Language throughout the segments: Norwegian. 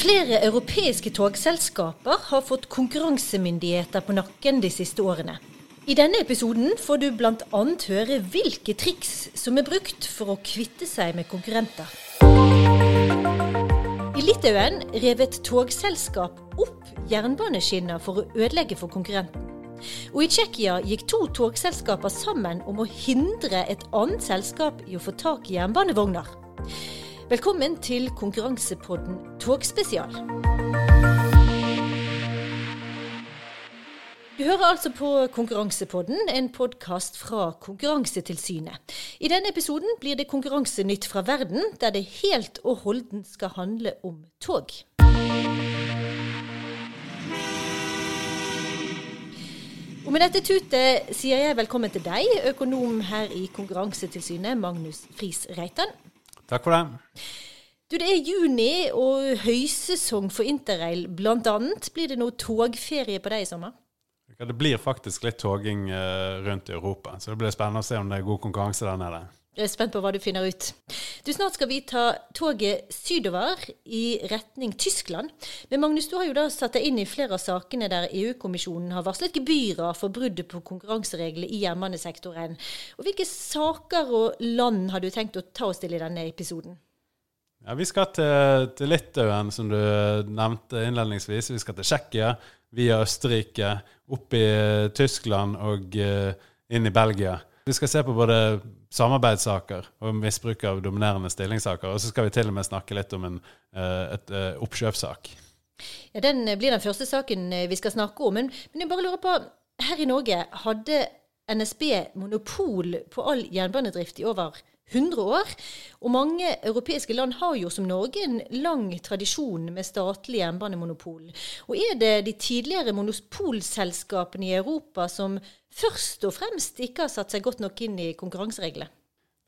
Flere europeiske togselskaper har fått konkurransemyndigheter på nakken de siste årene. I denne episoden får du bl.a. høre hvilke triks som er brukt for å kvitte seg med konkurrenter. I Litauen rev et togselskap opp jernbaneskinner for å ødelegge for konkurrenten. Og i Tsjekkia gikk to togselskaper sammen om å hindre et annet selskap i å få tak i jernbanevogner. Velkommen til konkurransepodden Togspesial. Du hører altså på Konkurransepodden, en podkast fra Konkurransetilsynet. I denne episoden blir det konkurransenytt fra verden, der det helt og holden skal handle om tog. Og med dette tutet sier jeg velkommen til deg, økonom her i Konkurransetilsynet, Magnus Friis Reitan. Takk for det. Du, Det er juni og høysesong for interrail. Blant annet blir det noe togferie på deg i sommer? Det blir faktisk litt toging uh, rundt i Europa, så det blir spennende å se om det er god konkurranse der nede. Jeg er spent på hva du finner ut. Du, Snart skal vi ta toget sydover i retning Tyskland. Men Magnus, du har jo da satt deg inn i flere av sakene der EU-kommisjonen har varslet gebyrer for bruddet på konkurransereglene i jernbanesektoren. Og Hvilke saker og land har du tenkt å ta oss til i denne episoden? Ja, Vi skal til, til Litauen, som du nevnte innledningsvis. Vi skal til Tsjekkia, via Østerrike, opp i Tyskland og uh, inn i Belgia. Vi skal se på både samarbeidssaker og misbruk av dominerende stillingssaker. Og så skal vi til og med snakke litt om en, et, et uh, oppkjøpssak. Ja, Den blir den første saken vi skal snakke om. Men, men jeg bare lurer på, her i Norge hadde NSB monopol på all jernbanedrift i over 100 år. Og mange europeiske land har jo som Norge en lang tradisjon med statlig jernbanemonopol. Og er det de tidligere monopolselskapene i Europa som først og fremst ikke har satt seg godt nok inn i konkurransereglene?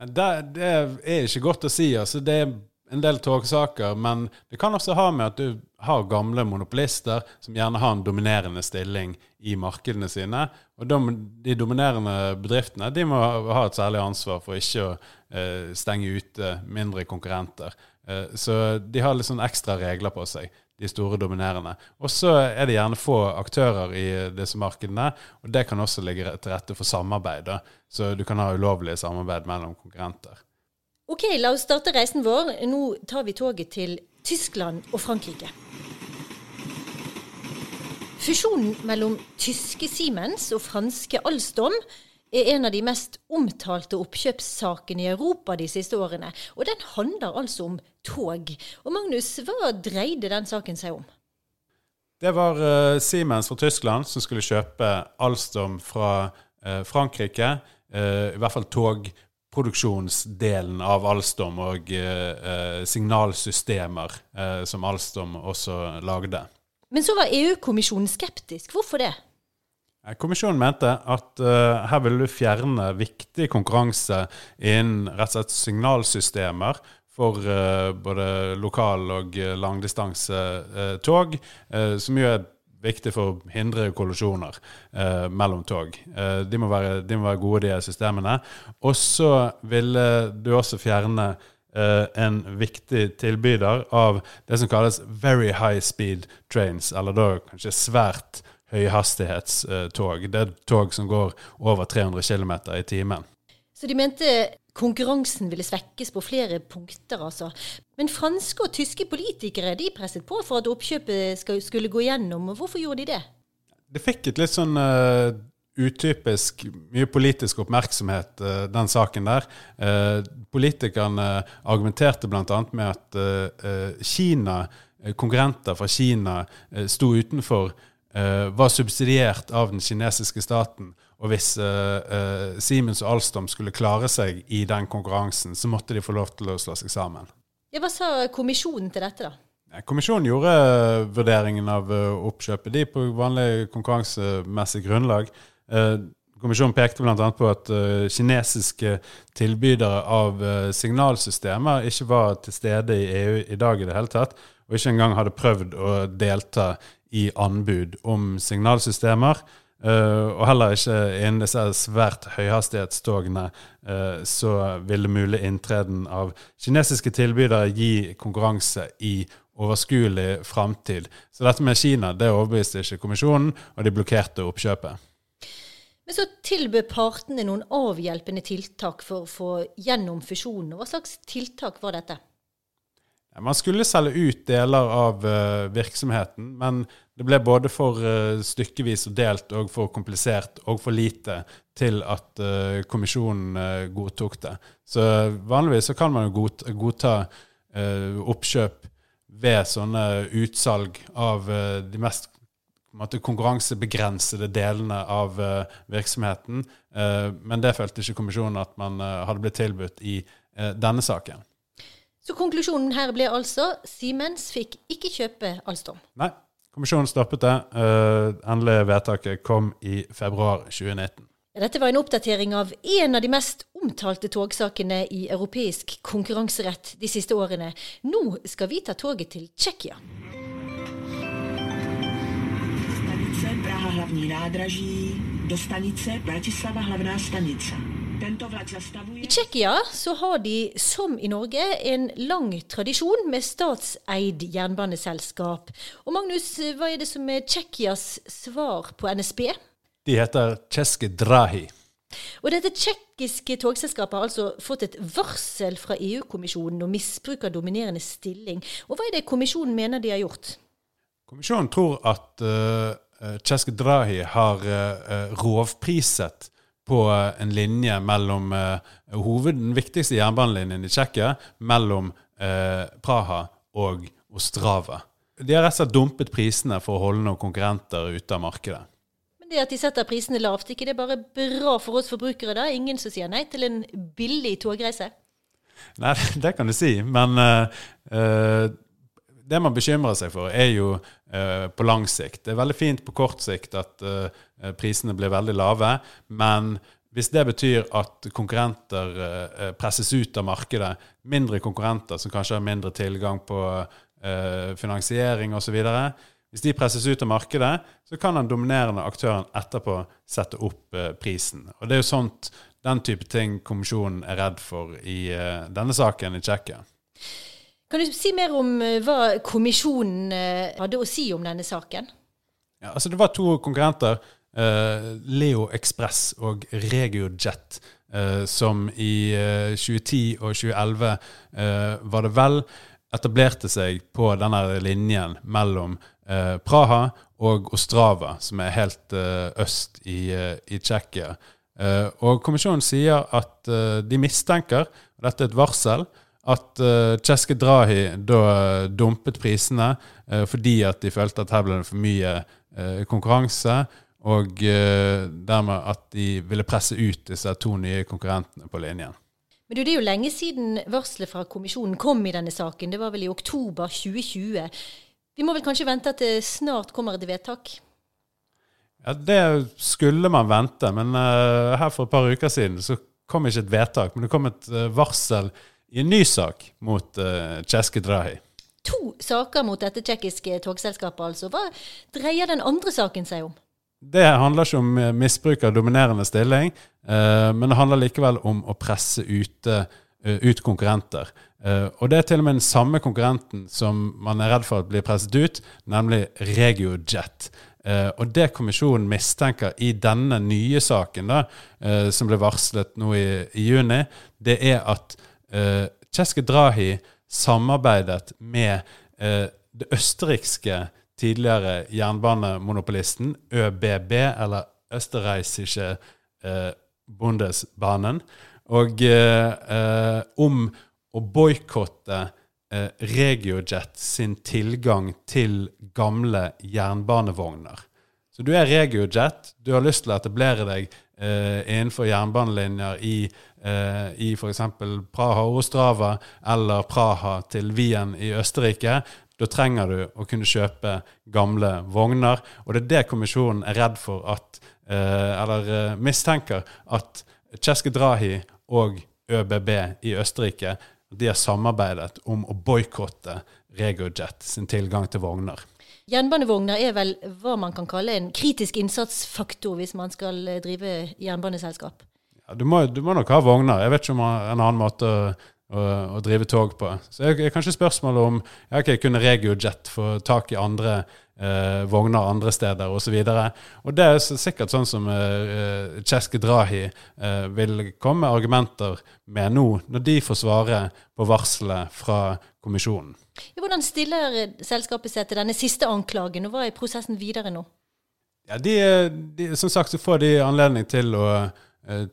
Det, det er ikke godt å si. altså det er en del togsaker, men det kan også ha med at du har gamle monopolister som gjerne har en dominerende stilling i markedene sine. Og de, de dominerende bedriftene de må ha et særlig ansvar for ikke å eh, stenge ute mindre konkurrenter. Eh, så de har litt sånn ekstra regler på seg, de store dominerende. Og så er det gjerne få aktører i disse markedene, og det kan også ligge til rette for samarbeid. Da. Så du kan ha ulovlige samarbeid mellom konkurrenter. Ok, la oss starte reisen vår. Nå tar vi toget til Tyskland og Frankrike. Fusjonen mellom tyske Siemens og franske Alstom er en av de mest omtalte oppkjøpssakene i Europa de siste årene. Og den handler altså om tog. Og Magnus, hva dreide den saken seg om? Det var uh, Siemens fra Tyskland som skulle kjøpe Alstom fra uh, Frankrike. Uh, I hvert fall tog produksjonsdelen av Alstom og eh, signalsystemer eh, som Alstom også lagde. Men så var EU-kommisjonen skeptisk. Hvorfor det? Kommisjonen mente at uh, her ville du fjerne viktig konkurranse innen rett og slett signalsystemer for uh, både lokal- og langdistansetog, uh, som jo er viktig for å hindre kollisjoner eh, mellom tog. Eh, de, må være, de, må være, gode, de systemene. Og så ville du også fjerne eh, en viktig tilbyder av det som kalles very high speed trains, eller da kanskje svært høyhastighetstog. Det er tog som går over 300 km i timen. Så de mente konkurransen ville svekkes på flere punkter, altså. Men franske og tyske politikere de presset på for at oppkjøpet skulle gå gjennom. Hvorfor gjorde de det? Det fikk et litt sånn uh, utypisk mye politisk oppmerksomhet, uh, den saken der. Uh, politikerne argumenterte bl.a. med at Kina, konkurrenter fra Kina sto utenfor, var subsidiert av den kinesiske staten. Og hvis uh, uh, Siemens og Alstom skulle klare seg i den konkurransen, så måtte de få lov til å slå seg sammen. Ja, hva sa kommisjonen til dette, da? Kommisjonen gjorde uh, vurderingen av oppkjøpet de på vanlig konkurransemessig grunnlag. Kommisjonen pekte bl.a. på at kinesiske tilbydere av signalsystemer ikke var til stede i EU i dag i det hele tatt, og ikke engang hadde prøvd å delta i anbud om signalsystemer. Uh, og heller ikke innen disse svært høyhastighetstogene uh, så ville mulig inntreden av kinesiske tilbydere gi konkurranse i overskuelig framtid. Så dette med Kina det overbeviste ikke kommisjonen, og de blokkerte oppkjøpet. Men så tilbød partene noen avhjelpende tiltak for å få gjennom fusjonen. Hva slags tiltak var dette? Man skulle selge ut deler av uh, virksomheten, men det ble både for uh, stykkevis og delt og for komplisert og for lite til at uh, kommisjonen godtok det. Så vanligvis så kan man jo godta, oppkjøp ved sånne utsalg av de mest konkurransebegrensede delene av virksomheten. men det følte ikke kommisjonen at man hadde blitt tilbudt i denne saken. Så konklusjonen her ble altså Siemens fikk ikke kjøpe Alstom. Nei, kommisjonen stoppet det. Uh, endelige vedtaket kom i februar 2019. Dette var en oppdatering av en av de mest omtalte togsakene i europeisk konkurranserett de siste årene. Nå skal vi ta toget til Tsjekkia. Stanice Praha hlavní nádraží do stanice Bratislava hlavná stanica. I Tsjekkia så har de, som i Norge, en lang tradisjon med statseid jernbaneselskap. Og Magnus, hva er det som er Tsjekkias svar på NSB? De heter Tsjeske Drahi. Og dette tsjekkiske togselskapet har altså fått et varsel fra EU-kommisjonen om misbruk av dominerende stilling. Og hva er det kommisjonen mener de har gjort? Kommisjonen tror at uh, Tsjeske Drahi har uh, rovpriset på en linje mellom uh, hoved, den viktigste jernbanelinjen i Tsjekkia, mellom uh, Praha og Ostrava. De har rett og slett dumpet prisene for å holde noen konkurrenter ute av markedet. Men det at de setter prisene lavt, ikke det er bare bra for oss forbrukere da? Ingen som sier nei til en billig togreise? Nei, det kan du si. Men uh, det man bekymrer seg for, er jo uh, på lang sikt. Det er veldig fint på kort sikt at uh, prisene blir veldig lave, men hvis det betyr at konkurrenter uh, presses ut av markedet, mindre konkurrenter som kanskje har mindre tilgang på finansiering osv., hvis de presses ut av markedet, så kan den dominerende aktøren etterpå sette opp prisen. Og Det er jo sånt, den type ting kommisjonen er redd for i denne saken i Tsjekkia. Kan du si mer om eh, hva kommisjonen eh, hadde å si om denne saken? Ja, altså Det var to konkurrenter, uh, Leo Express og RegioJet, som i uh, 2010 og 2011 var det vel etablerte seg på denne linjen mellom Praha og Ostrava, som er helt øst i, i Tsjekkia. og kommisjonen sier at de mistenker, og dette er et varsel, at uh, Cheske Drahi da uh, dumpet prisene uh, fordi at de følte at her ble det for mye uh, konkurranse, og dermed at de ville presse ut disse to nye konkurrentene på linjen. Men du, Det er jo lenge siden varselet fra kommisjonen kom i denne saken. Det var vel i oktober 2020. Vi må vel kanskje vente at det snart kommer et vedtak? Ja, Det skulle man vente, men her for et par uker siden så kom ikke et vedtak. Men det kom et varsel i en ny sak mot uh, Cheske Drahi. To saker mot dette tsjekkiske togselskapet, altså. Hva dreier den andre saken seg om? Det handler ikke om eh, misbruk av dominerende stilling, uh, men det handler likevel om å presse ute, uh, ut konkurrenter. Uh, og det er til og med den samme konkurrenten som man er redd for at blir presset ut, nemlig RegioJet. Uh, og det kommisjonen mistenker i denne nye saken, da, uh, som ble varslet nå i, i juni, det er at uh, Cheske Drahi samarbeidet med eh, det østerrikske tidligere jernbanemonopolisten ÖBB, eller Østerreisische eh, Bundesbanen, og eh, om å boikotte Regiojet sin tilgang til gamle jernbanevogner. Så du er Regiojet, du har lyst til å etablere deg innenfor jernbanelinjer i eh, i f.eks. Praha og Ostrava eller Praha til Wien i Østerrike. Da trenger du å kunne kjøpe gamle vogner. Og det er det kommisjonen er redd for at eh, Eller eh, mistenker at Cheske Drahi og ØBB i Østerrike de har samarbeidet om å boikotte Regojet sin tilgang til vogner. Jernbanevogner er vel hva man kan kalle en kritisk innsatsfaktor hvis man skal drive jernbaneselskap? Ja, du, må, du, må, nok ha vogner. Jeg vet ikke om en annen måte å, å, drive tog på. Så det er kanskje spørsmålet om ja, okay, kunne Regiojet få tak i andre eh, vogner andre steder osv. Det er sikkert sånn som eh, Cheske Drahi eh, vil komme med argumenter med nå, når de får svare på varselet fra kommisjonen. Hvordan stiller selskapet seg til denne siste anklagen, og hva er prosessen videre nå? Ja, de, de, som sagt så får de anledning til å Eh,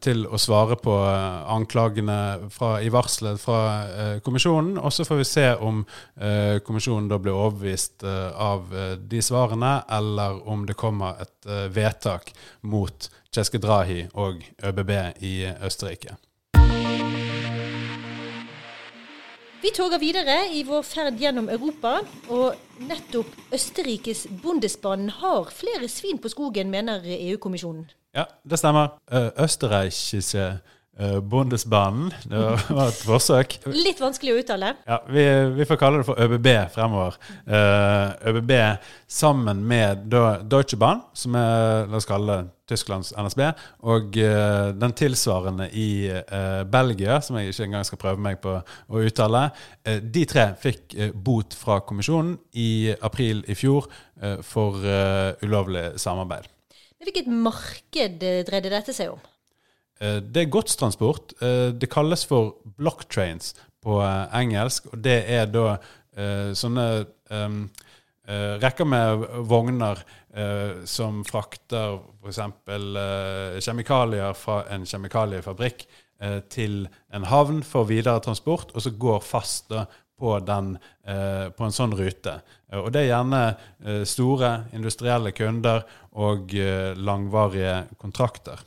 til å svare på eh, anklagene fra, i varselet fra eh, kommisjonen. Og så får vi se om eh, kommisjonen da blir overbevist eh, av eh, de svarene, eller om det kommer et vedtak mot Ceske Drahi og ØBB i Østerrike. Vi toger videre i vår ferd gjennom Europa, og nettopp Østerrikes Bundesbanen har flere svin på skogen, mener EU-kommisjonen. Ja, det stemmer. Østerreichische uh, Bundesbanen. Det var et forsøk. Litt vanskelig å uttale. Ja, vi, vi, får kalle det for ÖBB fremover. Uh, ÖBB sammen med Deutsche Bahn, som er la oss kalle det Tysklands NSB, og uh, den tilsvarende i uh, Belgia, som jeg ikke engang skal prøve meg på å uttale. De tre fikk bot fra kommisjonen i april i fjor for ulovlig samarbeid. Hvilket marked eh, dreide dette seg om? Eh, det er godstransport. Eh, det kalles for blocktrains på engelsk. Og det er da sånne um, rekker med vogner som frakter f.eks. Uh, kjemikalier fra en kjemikaliefabrikk til en havn for videre transport, og så går fast da, på, den, eh, på, en sånn rute. Eh, og det er gjerne eh, store industrielle kunder og langvarige kontrakter.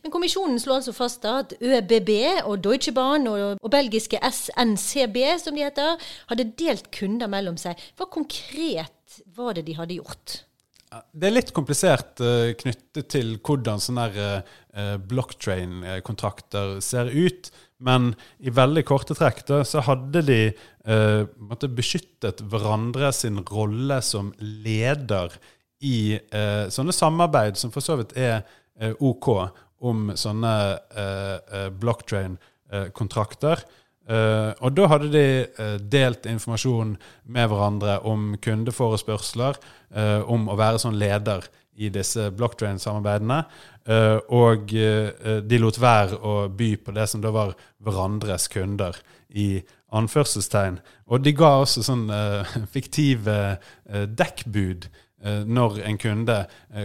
Men Kommisjonen slår altså fast at ØBB og Deutsche Bahn og, og, belgiske SNCB, som de heter, hadde delt kunder mellom seg. Hva konkret var det de hadde gjort? Det er litt komplisert uh, knyttet til hvordan sånne uh, blocktrain-kontrakter ser ut. Men i veldig korte trekk da, så hadde de uh, beskyttet hverandre sin rolle som leder i eh, sånne samarbeid som for så vidt er eh, OK om sånne blocktrain-kontrakter. og da hadde de delt informasjon med hverandre om kundeforespørsler, om å være sånn leder i disse blocktrain-samarbeidene. Uh, og uh, de lot være å by på det som da var hverandres kunder, i anførselstegn. Og de ga også sånn uh, fiktive dekkbud når en kunde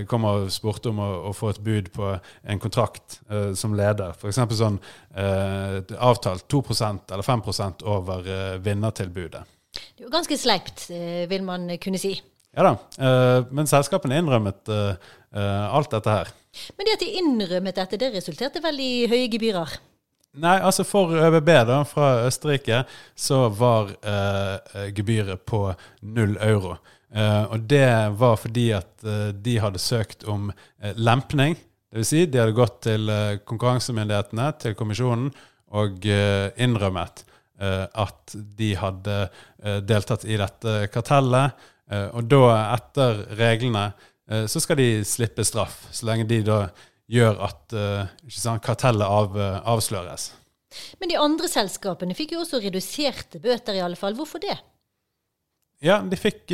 kommer og spurte om å, å, få et bud på en kontrakt som leder. F.eks. sånn avtalt 2% eller 5% over vinnertilbudet. Det er jo ganske sleipt, vil man kunne si. Ja da, men selskapene innrømmet alt dette her. Men det at de innrømmet dette, det resulterte vel i høye gebyrer? Nei, altså for ØBB da, fra Østerrike så var eh, gebyret på null euro. Eh, og det var fordi at eh, de hadde søkt om eh, lempning. Dvs. Si, de hadde gått til eh, konkurransemyndighetene, til kommisjonen, og eh, innrømmet at de hadde deltatt i dette kartellet. Og da, etter reglene, Eh, så skal de slippe straff, så lenge de da gjør at eh, sant, kartellet av, eh, avsløres. Men de andre selskapene fikk jo også reduserte bøter, i alle fall. Hvorfor det? Ja, de fikk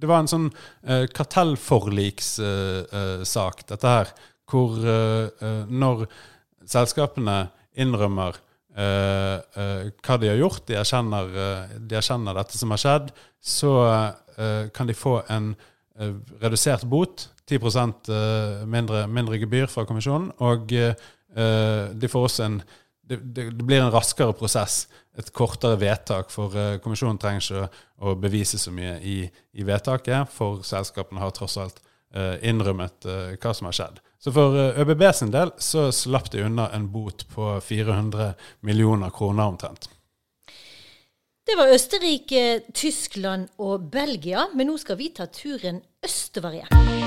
Det var en sånn kartellforlikssak, dette her, hvor når selskapene innrømmer hva de har gjort, de erkjenner, de erkjenner dette som har skjedd, så kan de få en Eh, redusert bot, 10 eh, mindre, mindre gebyr fra kommisjonen. Og eh, de får også en det, det, blir en raskere prosess, et kortere vedtak. For kommisjonen trenger ikke å, bevise så mye i, i, vedtaket, for selskapene har tross alt innrømmet hva som har skjedd. Så for ØBB sin del så slapp de unna en bot på 400 millioner kroner omtrent. Det var Østerrike, Tyskland og Belgia, men nå skal vi ta turen østover igjen.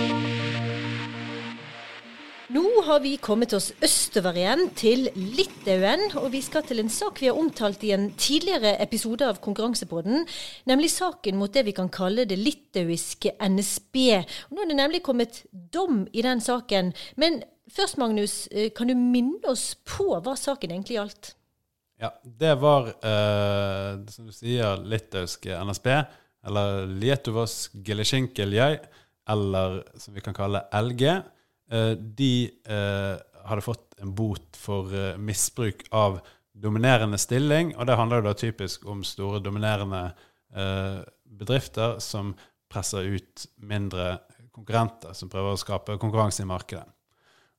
Nå har vi kommet oss østover igjen, til Litauen. Og vi skal til en sak vi har omtalt i en tidligere episode av Konkurransepodden. Nemlig saken mot det vi kan kalle det litauiske NSB. Og nå er det nemlig kommet dom i den saken. Men først, Magnus, eh, kan du minne oss på hva saken egentlig gjaldt? Ja, det var, eh, som du sier, litauisk NSB, eller Lietuvos Geleshinkeljai, eller som vi kan kalle LG. Eh, de eh, hadde fått en bot for eh, misbruk av dominerende stilling, og det handler jo da typisk om store dominerende eh, bedrifter som presser ut mindre konkurrenter som prøver å skape konkurranse i markedet.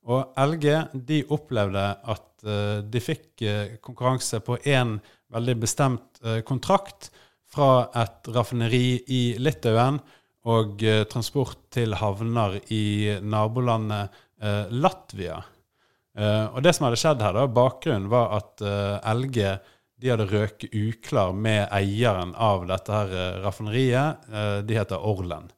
Og LG de opplevde at uh, de fikk uh, konkurranse på én veldig bestemt uh, kontrakt fra et raffineri i Litauen og transport til havner i nabolandet Latvia. og det som hadde skjedd her, da, bakgrunnen var at LG de hadde røket uklar med eieren av dette her raffineriet. de heter Orlen.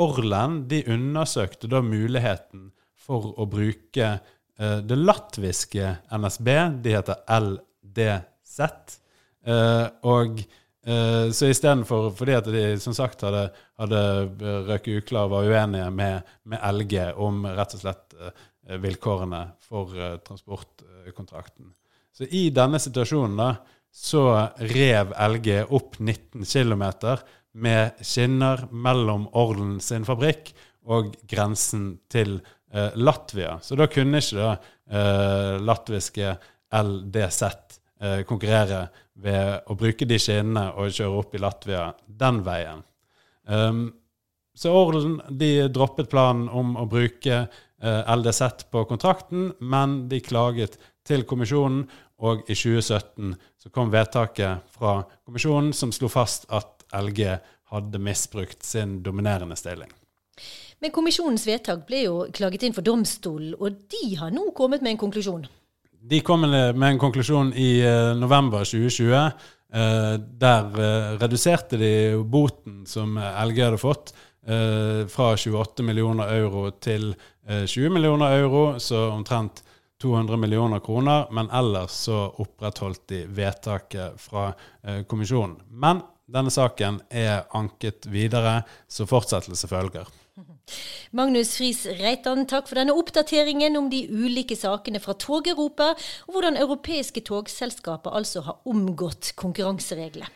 Orlen de undersøkte da muligheten for å bruke uh, det latviske NSB. De heter LDZ. Eh, og uh, så istedenfor Fordi at de som sagt hadde, hadde røket uklar og var uenige med, med, LG om rett og slett vilkårene for transportkontrakten. Så i denne situasjonen da, så rev LG opp 19 km med skinner mellom Orlen sin fabrikk og grensen til eh, Latvia. Så da kunne ikke da eh, latviske LDZ eh, konkurrere ved å bruke de skinnene og kjøre opp i Latvia den veien. Um, så Orlen de droppet planen om å bruke eh, LDZ på kontrakten, men de klaget til kommisjonen, og i 2017 så kom vedtaket fra kommisjonen som slo fast at LG hadde misbrukt sin dominerende stilling. Men kommisjonens vedtak ble jo klaget inn for domstolen, og de har nå kommet med en konklusjon. De kom med en konklusjon i uh, november 2020. Uh, der uh, reduserte de boten som LG hadde fått, fra 28 millioner euro til 20 millioner euro, så omtrent 200 millioner kroner. Men ellers så opprettholdt de vedtaket fra kommisjonen. Men denne saken er anket videre, så fortsettelse følger. Magnus Friis Reitan, takk for denne oppdateringen om de ulike sakene fra Tog-Europa, og hvordan europeiske togselskaper altså har omgått konkurransereglene.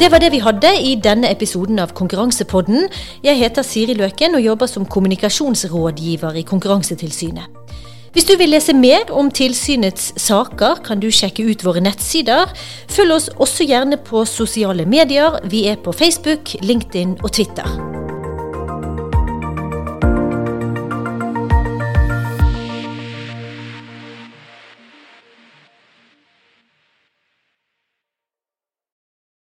Det var det vi hadde i denne episoden av Konkurransepodden. Jeg heter Siri Løken og jobber som kommunikasjonsrådgiver i Konkurransetilsynet. Hvis du vil lese mer om tilsynets saker, kan du sjekke ut våre nettsider. Følg oss også gjerne på sosiale medier. Vi er på Facebook, LinkedIn og Twitter.